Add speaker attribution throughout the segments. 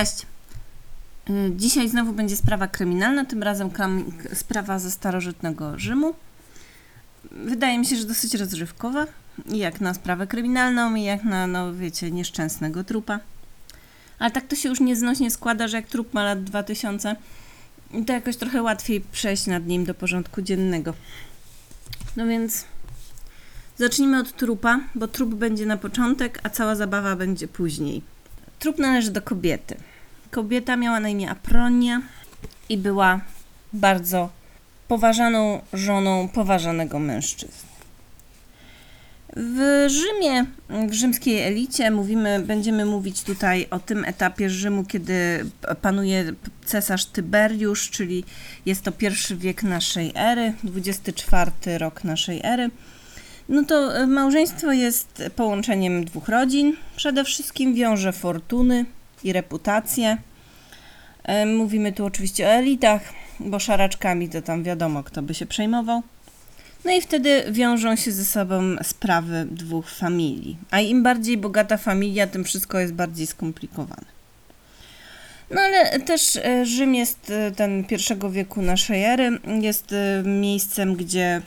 Speaker 1: Cześć. Y, Dzisiaj znowu będzie sprawa kryminalna, tym razem sprawa ze starożytnego Rzymu. Wydaje mi się, że dosyć rozrywkowa, jak na sprawę kryminalną, i jak na, no wiecie, nieszczęsnego trupa. Ale tak to się już nieznośnie składa, że jak trup ma lat 2000, to jakoś trochę łatwiej przejść nad nim do porządku dziennego. No więc zacznijmy od trupa, bo trup będzie na początek, a cała zabawa będzie później. Trup należy do kobiety. Kobieta miała na imię Apronia i była bardzo poważaną żoną poważanego mężczyzny. W Rzymie, w rzymskiej elicie mówimy, będziemy mówić tutaj o tym etapie Rzymu, kiedy panuje cesarz Tyberiusz, czyli jest to pierwszy wiek naszej ery, 24 rok naszej ery. No to małżeństwo jest połączeniem dwóch rodzin. Przede wszystkim wiąże fortuny i reputację. E, Mówimy tu oczywiście o elitach, bo szaraczkami to tam wiadomo, kto by się przejmował. No i wtedy wiążą się ze sobą sprawy dwóch familii. A im bardziej bogata familia, tym wszystko jest bardziej skomplikowane. No ale też e, Rzym jest e, ten pierwszego wieku naszej ery, jest miejscem, gdzie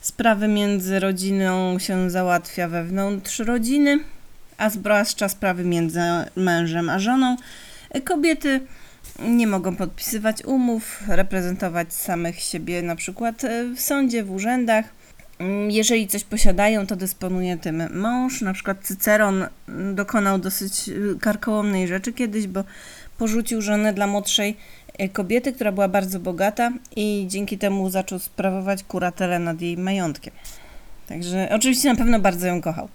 Speaker 1: sprawy między rodziną się załatwia wewnątrz rodziny, a zwłaszcza sprawy między mężem a żoną. E, Kobiety nie mogą podpisywać umów, reprezentować samych siebie na przykład e, w sądzie, w urzędach. Mm, Jeżeli coś posiadają, to dysponuje tym mąż. Na przykład Cyceron mm, dokonał dosyć y, karkołomnej rzeczy kiedyś, bo porzucił żonę dla młodszej e, kobiety, która była bardzo bogata i dzięki temu zaczął sprawować kuratelę nad jej majątkiem. Także oczywiście na pewno bardzo ją kochał.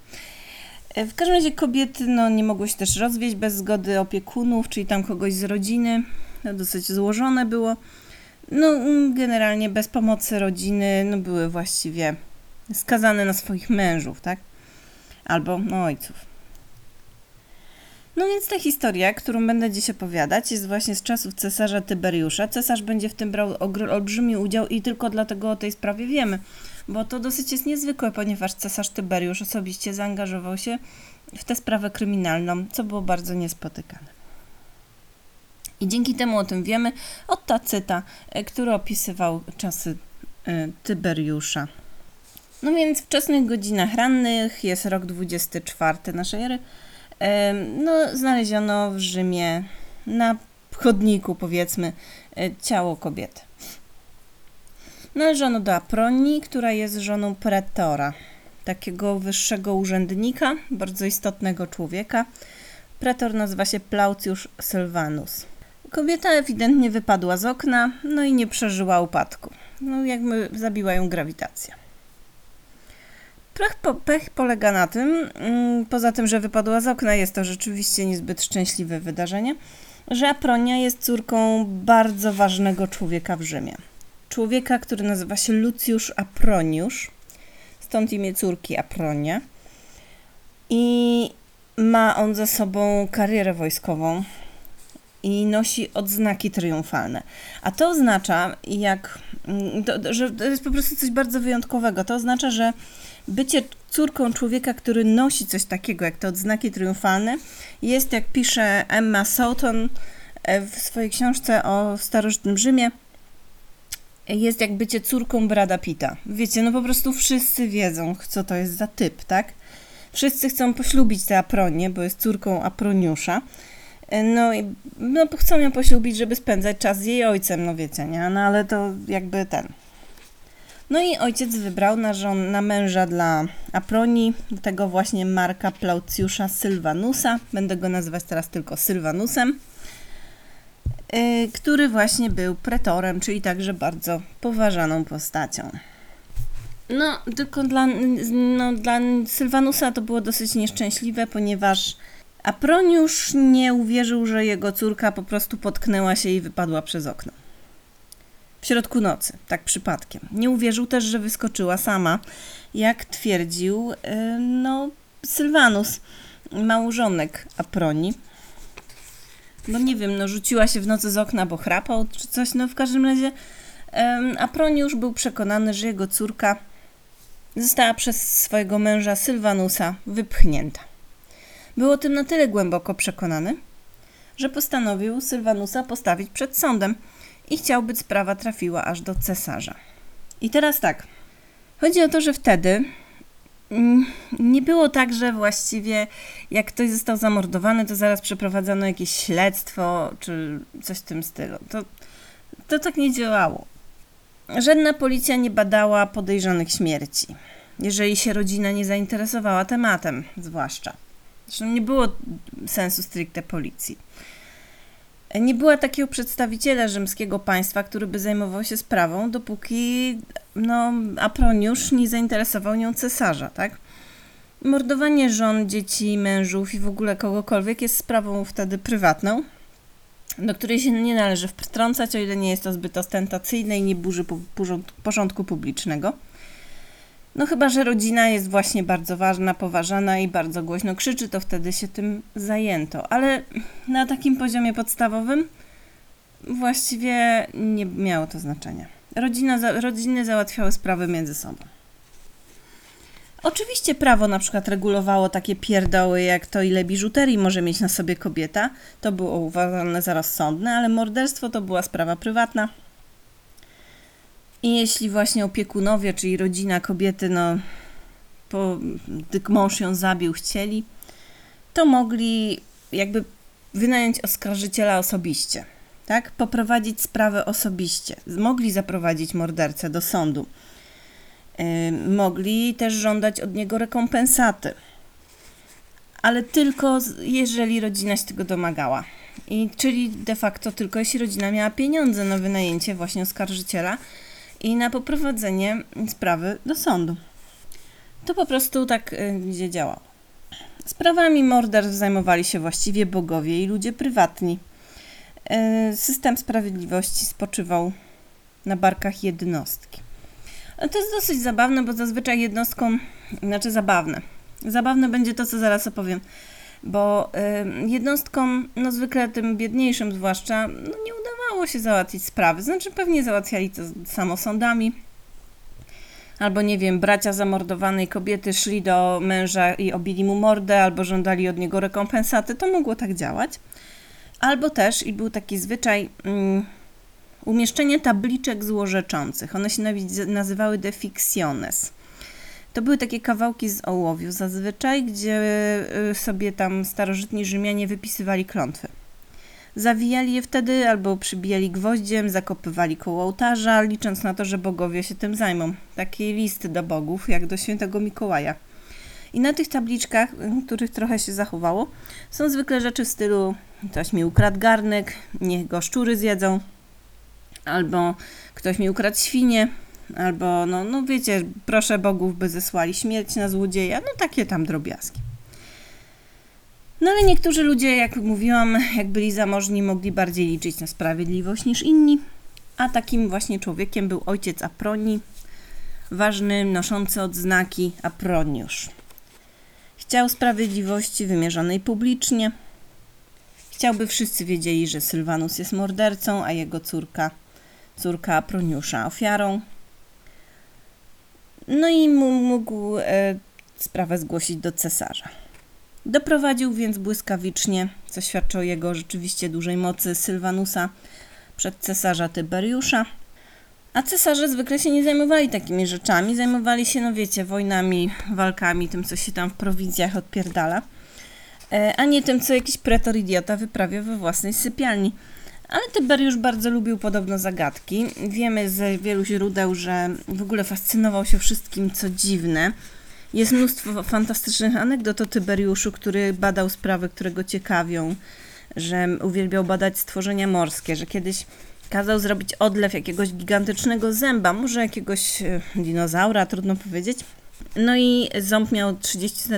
Speaker 1: E, W każdym razie kobiety no, nie mogły się też rozwieść bez zgody opiekunów, czyli tam kogoś z rodziny. To dosyć złożone było. No, mm, generalnie bez pomocy rodziny no, były właściwie skazane na swoich mężów, tak? Albo no, ojców. No więc ta historia, którą będę dziś opowiadać, jest właśnie z czasów cesarza Tyberiusza. Cesarz będzie w tym brał olbrzymi udział i tylko dlatego o tej sprawie wiemy, bo to dosyć jest niezwykłe, ponieważ cesarz Tyberiusz osobiście zaangażował się w tę sprawę kryminalną, co było bardzo niespotykane. I dzięki temu o tym wiemy od Tacyta, e, który opisywał czasy e, Tyberiusza. No więc w wczesnych godzinach rannych jest rok 24 naszej ery. Em, No, znaleziono w Rzymie na chodniku, powiedzmy, e, ciało kobiety. Należono do Apronii, która jest żoną pretora, takiego wyższego urzędnika, bardzo istotnego człowieka. Pretor nazywa się Plaucjusz Sylvanus. Kobieta ewidentnie wypadła z okna, no i nie przeżyła upadku. No, jakby zabiła ją grawitacja. Pech, po, pech polega na tym, mm, poza tym, że wypadła z okna, jest to rzeczywiście niezbyt szczęśliwe wydarzenie, że Apronia jest córką bardzo ważnego człowieka w Rzymie. Człowieka, który nazywa się Lucjusz Aproniusz, stąd imię córki Apronia. I ma on za sobą karierę wojskową i nosi odznaki triumfalne. A to oznacza, jak, mm, to, że to jest po prostu coś bardzo wyjątkowego. To oznacza, że bycie córką człowieka, który nosi coś takiego jak te odznaki triumfalne, jest, jak pisze Emma Soughton e, w swojej książce o starożytnym Rzymie, jest jak bycie córką Brada Pitta. Wiecie, no po prostu wszyscy wiedzą, co to jest za typ, tak? Wszyscy chcą poślubić tę Apronię, bo jest córką Aproniusza. No i no, chcą ją poślubić, żeby spędzać czas z jej ojcem, no wiecie, nie? No ale to jakby ten. No i ojciec wybrał na, żon, na męża dla Apronii, tego właśnie Marka Plaucjusza Sylwanusa, będę go nazywać teraz tylko Sylwanusem, który właśnie był pretorem, czyli także bardzo poważaną postacią. No, tylko dla, no, dla Sylwanusa to było dosyć nieszczęśliwe, ponieważ Aproniusz nie uwierzył, że jego córka po prostu potknęła się i wypadła przez okno. W środku nocy, tak przypadkiem. Nie uwierzył też, że wyskoczyła sama, jak twierdził yy, no, Sylwanus, małżonek Aproni. No nie wiem, no rzuciła się w nocy z okna, bo chrapał czy coś, no w każdym razie Aproniusz był przekonany, że jego córka została przez swojego męża Sylwanusa wypchnięta. Był o tym na tyle głęboko przekonany, że postanowił Sylwanusa postawić przed sądem i chciał, by sprawa trafiła aż do cesarza. I teraz tak. Chodzi o to, że wtedy nie było tak, że właściwie jak ktoś został zamordowany, to zaraz przeprowadzano jakieś śledztwo czy coś w tym stylu. To, to tak nie działało. Żadna policja nie badała podejrzanych śmierci, jeżeli się rodzina nie zainteresowała tematem, zwłaszcza. Zresztą nie było sensu stricte policji. Nie była takiego przedstawiciela rzymskiego państwa, który by zajmował się sprawą, dopóki no, Aproniusz nie zainteresował nią cesarza, tak? Mordowanie żon, dzieci, mężów i w ogóle kogokolwiek jest sprawą wtedy prywatną, do której się nie należy wtrącać, o ile nie jest to zbyt ostentacyjne i nie burzy porządku publicznego. No chyba, że rodzina jest właśnie bardzo ważna, poważana i bardzo głośno krzyczy, to wtedy się tym zajęto. Ale na takim poziomie podstawowym właściwie nie miało to znaczenia. Rodzina, rodziny załatwiały sprawy między sobą. Oczywiście prawo na przykład regulowało takie pierdoły jak to, ile biżuterii może mieć na sobie kobieta. To było uważane za rozsądne, ale morderstwo to była sprawa prywatna. I jeśli właśnie opiekunowie, czyli rodzina kobiety, no, po, gdy mąż ją zabił, chcieli, to mogli jakby wynająć oskarżyciela osobiście, tak? Poprowadzić sprawę osobiście. Mogli zaprowadzić mordercę do sądu. Yy, mogli też żądać od niego rekompensaty. Ale tylko jeżeli rodzina się tego domagała. I czyli de facto tylko jeśli rodzina miała pieniądze na wynajęcie właśnie oskarżyciela, i na poprowadzenie sprawy do sądu. To po prostu tak gdzie działało. Sprawami morderstw zajmowali się właściwie bogowie i ludzie prywatni. Y, system sprawiedliwości spoczywał na barkach jednostki. To jest dosyć zabawne, bo zazwyczaj jednostką, znaczy zabawne. Zabawne będzie to, co zaraz opowiem, bo y, jednostkom, no zwykle tym biedniejszym zwłaszcza, no nie udawało się załatwić sprawy. Znaczy pewnie załatwiali to samosądami. Albo nie wiem, bracia zamordowanej kobiety szli do męża i obili mu mordę, albo żądali od niego rekompensaty. To mogło tak działać. Albo też, i był taki zwyczaj, um, umieszczenie tabliczek złorzeczących. One się nazywały deficciones. To były takie kawałki z ołowiu zazwyczaj, gdzie y, sobie tam starożytni Rzymianie wypisywali klątwy. Zawijali je wtedy albo przybijali gwoździem, zakopywali koło ołtarza, licząc na to, że bogowie się tym zajmą. Taki list do bogów, jak do świętego Mikołaja. I na tych tabliczkach, których trochę się zachowało, są zwykle rzeczy w stylu ktoś mi ukradł garnek, niech go szczury zjedzą, albo ktoś mi ukradł świnie, albo no, no wiecie, proszę bogów, by zesłali śmierć na złodzieja, no takie tam drobiazgi. No ale niektórzy ludzie, jak mówiłam, jak byli zamożni, mogli bardziej liczyć na sprawiedliwość niż inni, a takim właśnie człowiekiem był ojciec Aproni, ważny, noszący odznaki Aproniusz. Chciał sprawiedliwości wymierzonej publicznie. Chciał, by wszyscy wiedzieli, że Sylwanus jest mordercą, a jego córka, córka Aproniusza ofiarą. No i mógł e, sprawę zgłosić do cesarza. Doprowadził więc błyskawicznie, co świadczy o jego rzeczywiście dużej mocy, Sylwanusa przed cesarza Tyberiusza. A cesarze zwykle się nie zajmowali takimi rzeczami, zajmowali się, no wiecie, wojnami, walkami, tym, co się tam w prowincjach odpierdala, e, a nie tym, co jakiś pretor idiota wyprawia we własnej sypialni. Ale Tyberiusz bardzo lubił podobno zagadki. Wiemy z wielu źródeł, że w ogóle fascynował się wszystkim, co dziwne. Jest mnóstwo fantastycznych anegdot o Tyberiuszu, który badał sprawy, które go ciekawią, że uwielbiał badać stworzenia morskie, że kiedyś kazał zrobić odlew jakiegoś gigantycznego zęba, może jakiegoś e, dinozaura, trudno powiedzieć. No i ząb miał 30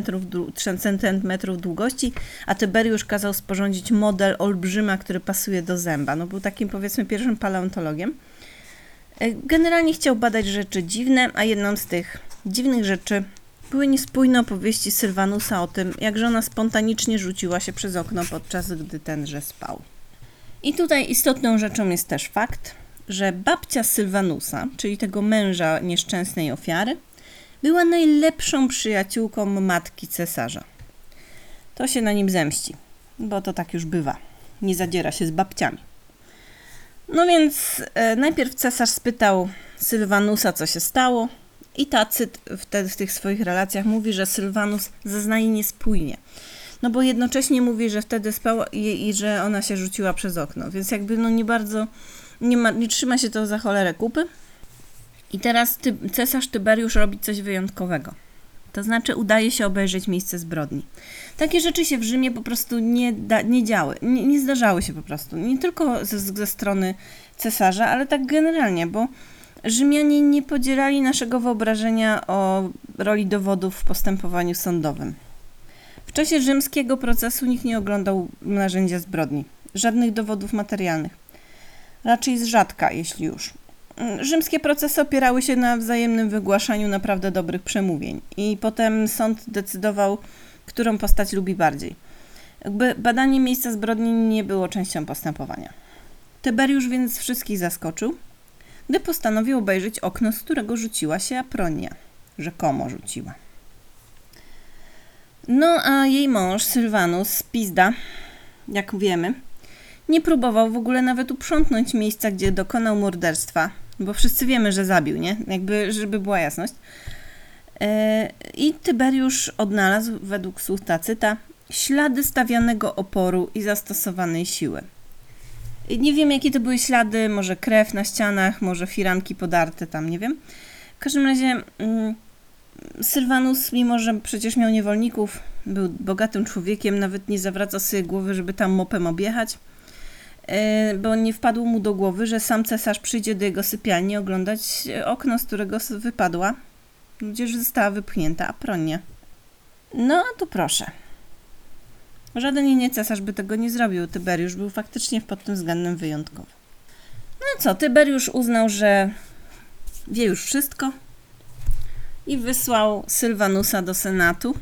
Speaker 1: cm długości, a Tyberiusz kazał sporządzić model olbrzyma, który pasuje do zęba. No był takim powiedzmy pierwszym paleontologiem. E, generalnie chciał badać rzeczy dziwne, a jedną z tych dziwnych rzeczy były niespójne opowieści Sylwanusa o tym, jak żona spontanicznie rzuciła się przez okno podczas gdy tenże spał. I tutaj istotną rzeczą jest też fakt, że babcia Sylwanusa, czyli tego męża nieszczęsnej ofiary, była najlepszą przyjaciółką matki cesarza. To się na nim zemści, bo to tak już bywa. nie zadziera się z babciami. No więc e, najpierw cesarz spytał Sylwanusa, co się stało, i Tacyt wtedy w tych swoich relacjach mówi, że Sylwanus zeznaje niespójnie. No bo jednocześnie mówi, że wtedy spał i, i, że ona się rzuciła przez okno, więc jakby no nie bardzo, nie, ma, nie trzyma się to za cholerę kupy. I teraz ty, cesarz Tyberiusz robi coś wyjątkowego. To znaczy udaje się obejrzeć miejsce zbrodni. Takie rzeczy się w Rzymie po prostu nie, da, nie działy, nie, nie zdarzały się po prostu. Nie tylko ze, ze strony cesarza, ale tak generalnie, bo Rzymianie nie podzielali naszego wyobrażenia o roli dowodów w postępowaniu sądowym. W czasie rzymskiego procesu nikt nie oglądał narzędzia zbrodni, żadnych dowodów materialnych. Raczej z rzadka, jeśli już. Rzymskie procesy opierały się na wzajemnym wygłaszaniu naprawdę dobrych przemówień i potem sąd decydował, którą postać lubi bardziej. Jakby badanie miejsca zbrodni nie było częścią postępowania. Tyberiusz więc wszystkich zaskoczył, gdy postanowił obejrzeć okno, z którego rzuciła się Apronia. Rzekomo rzuciła. No a jej mąż, Sylwanus, pizda, jak wiemy, nie próbował w ogóle nawet uprzątnąć miejsca, gdzie dokonał morderstwa, bo wszyscy wiemy, że zabił, nie? Jakby, żeby była jasność. E, I Tyberiusz odnalazł, według słów Tacyta, ślady stawianego oporu i zastosowanej siły. Nie wiem, jakie to były ślady, może krew na ścianach, może firanki podarte tam, nie wiem. W każdym razie mm, Sylwanus, mimo że przecież miał niewolników, był bogatym człowiekiem, nawet nie zawraca sobie głowy, żeby tam mopem objechać, yy, bo nie wpadło mu do głowy, że sam cesarz przyjdzie do jego sypialni oglądać okno, z którego wypadła, gdzież została wypchnięta Apronia. No, a tu proszę. Żaden inny cesarz by tego nie zrobił. Tyberiusz był faktycznie pod tym względem wyjątkowy. No co, Tyberiusz uznał, że wie już wszystko i wysłał Sylwanusa do Senatu,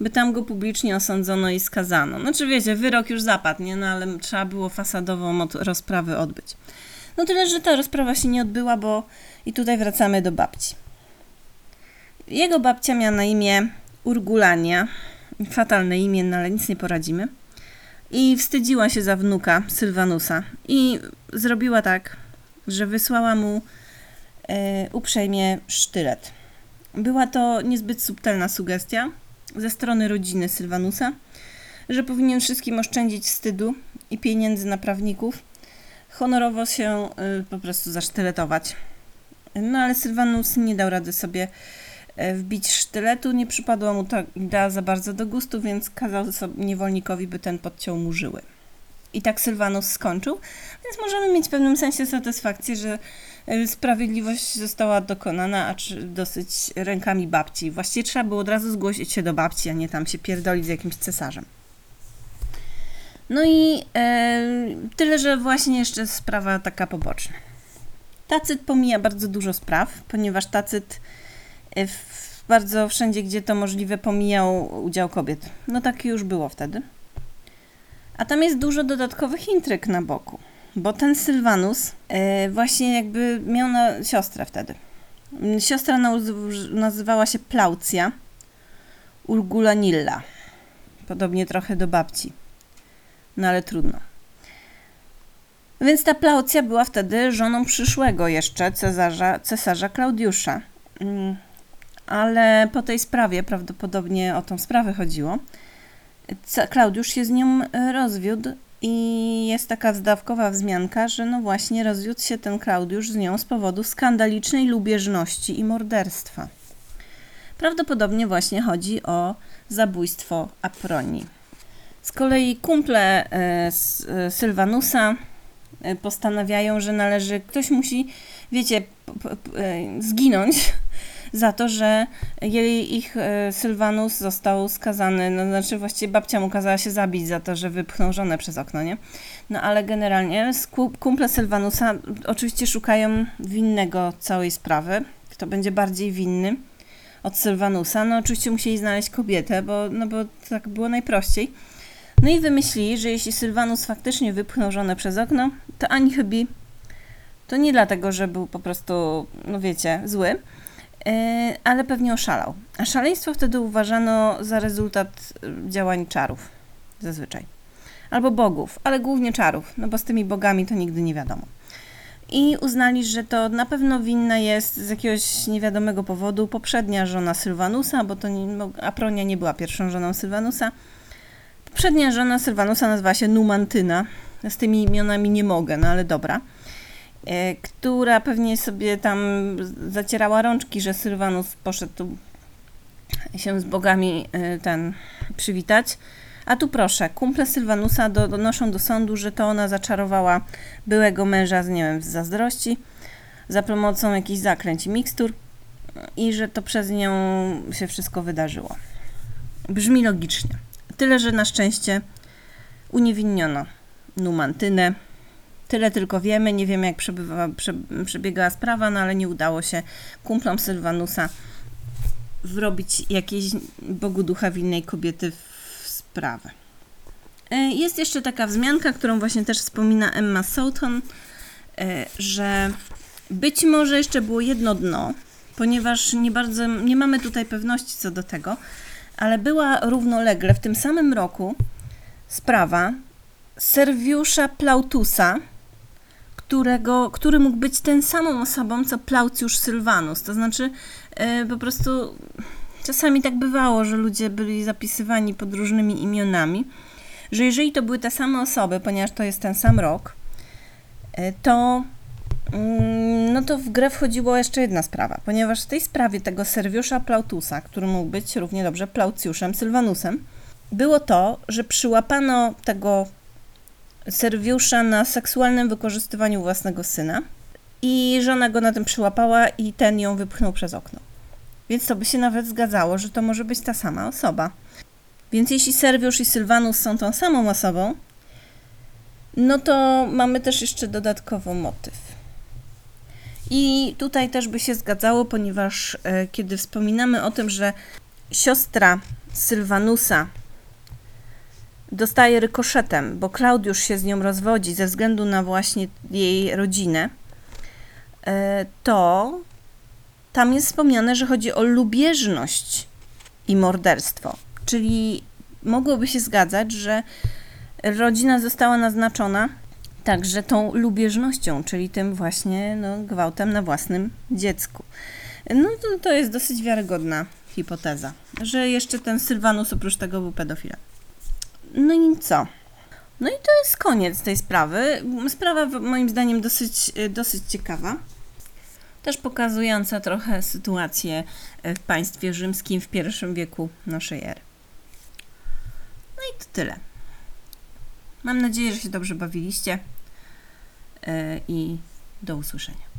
Speaker 1: by tam go publicznie osądzono i skazano. Znaczy wiecie, wyrok już zapadł, nie? No ale trzeba było fasadową rozprawę odbyć. No tyle, że ta rozprawa się nie odbyła, bo i tutaj wracamy do babci. Jego babcia miała na imię Urgulania, fatalne imię, no ale nic nie poradzimy. I wstydziła się za wnuka Sylwanusa i zrobiła tak, że wysłała mu e, uprzejmie sztylet. Była to niezbyt subtelna sugestia ze strony rodziny Sylwanusa, że powinien wszystkim oszczędzić wstydu i pieniędzy na prawników, honorowo się y, po prostu zasztyletować. No ale Sylwanus nie dał rady sobie E, wbić sztyletu. Nie przypadła mu ta idea za bardzo do gustu, więc kazał niewolnikowi, by ten podciął mu żyły. I tak Sylwanus skończył, więc możemy mieć w pewnym sensie satysfakcję, że e, sprawiedliwość została dokonana, a czy dosyć rękami babci. Właściwie trzeba było od razu zgłosić się do babci, a nie tam się pierdolić z jakimś cesarzem. No i e, tyle, że właśnie jeszcze sprawa taka poboczna. Tacyt pomija bardzo dużo spraw, ponieważ Tacyt bardzo wszędzie, gdzie to możliwe, pomijał udział kobiet. No tak już było wtedy. A tam jest dużo dodatkowych intryg na boku, bo ten Sylwanus yy, właśnie jakby miał na siostrę wtedy. Siostra nazywała się Plaucja Urgulanilla. Podobnie trochę do babci. No ale trudno. Więc ta Plaucja była wtedy żoną przyszłego jeszcze cesarza, cesarza Klaudiusza. Ale po tej sprawie, prawdopodobnie o tą sprawę chodziło, Klaudiusz się z nią e, rozwiódł i jest taka wzdawkowa wzmianka, że no właśnie rozwiódł się ten Klaudiusz z nią z powodu skandalicznej lubieżności i morderstwa. Prawdopodobnie właśnie chodzi o zabójstwo Aproni. Z kolei kumple e, e, Sylwanusa postanawiają, że należy, ktoś musi, wiecie, zginąć za to, że jej, ich e, Sylwanus został skazany, no znaczy właściwie babcia mu kazała się zabić za to, że wypchnął żonę przez okno, nie? No ale generalnie kumple Sylwanusa oczywiście szukają winnego całej sprawy, kto będzie bardziej winny od Sylwanusa. No oczywiście musieli znaleźć kobietę, bo, no bo tak było najprościej. No i wymyślili, że jeśli Sylwanus faktycznie wypchnął żonę przez okno, to ani chybi to nie dlatego, że był po prostu, no wiecie, zły, ale pewnie oszalał. A szaleństwo wtedy uważano za rezultat e, działań czarów, zazwyczaj. albo bogów, ale głównie czarów, no bo z tymi bogami to nigdy nie wiadomo. I uznali, że to na pewno winna jest z jakiegoś niewiadomego powodu poprzednia żona Sylwanusa, bo to nie, no, Apronia nie była pierwszą żoną Sylwanusa. Poprzednia żona Sylwanusa nazywała się Numantyna. Z tymi imionami nie mogę, no ale dobra. E, która pewnie sobie tam zacierała rączki, że Sylwanus poszedł się z bogami e, ten przywitać. A tu proszę, kumple Sylwanusa do, donoszą do sądu, że to ona zaczarowała byłego męża z, nie wiem, z zazdrości za pomocą jakichś zaklęć i mikstur i że to przez nią się wszystko wydarzyło. Brzmi logicznie. Tyle, że na szczęście uniewinniono Numantynę. Tyle tylko wiemy, nie wiemy jak przebywa, prze, przebiegała sprawa, no ale nie udało się kumplom Sylwanusa wrobić jakiejś Bogu ducha winnej kobiety w sprawę. E, Jest jeszcze taka wzmianka, którą właśnie też wspomina Emma Southon, e, że być może jeszcze było jedno dno, ponieważ nie bardzo, nie mamy tutaj pewności co do tego, ale była równolegle w tym samym roku sprawa Serviusza Plautusa, którego, który mógł być ten samą osobą, co Plaucjusz Sylwanus. To znaczy, e, po prostu czasami tak bywało, że ludzie byli zapisywani pod różnymi imionami, że jeżeli to były te same osoby, ponieważ to jest ten sam rok, e, to mm, no to w grę wchodziła jeszcze jedna sprawa, ponieważ w tej sprawie tego Serviusza Plautusa, który mógł być równie dobrze Plaucjuszem Sylwanusem, było to, że przyłapano tego Serwiusza na seksualnym wykorzystywaniu własnego syna i żona go na tym przyłapała i ten ją wypchnął przez okno. Więc to by się nawet zgadzało, że to może być ta sama osoba. Więc jeśli Serwiusz i Sylwanus są tą samą osobą, no to mamy też jeszcze dodatkowo motyw. I tutaj też by się zgadzało, ponieważ e, kiedy wspominamy o tym, że siostra Sylwanusa dostaje rykoszetem, bo Klaudiusz się z nią rozwodzi ze względu na właśnie jej rodzinę, e, to tam jest wspomniane, że chodzi o lubieżność i morderstwo. Czyli mogłoby się zgadzać, że rodzina została naznaczona także tą lubieżnością, czyli tym właśnie no, gwałtem na własnym dziecku. No to, to jest dosyć wiarygodna hipoteza, że jeszcze ten Sylwanus oprócz tego był pedofilem. No i co? No i to jest koniec tej sprawy. Sprawa moim zdaniem dosyć, y, dosyć ciekawa. Też pokazująca trochę sytuację y, w państwie rzymskim w pierwszym wieku naszej ery. No i to tyle. Mam nadzieję, że się dobrze bawiliście y, i do usłyszenia.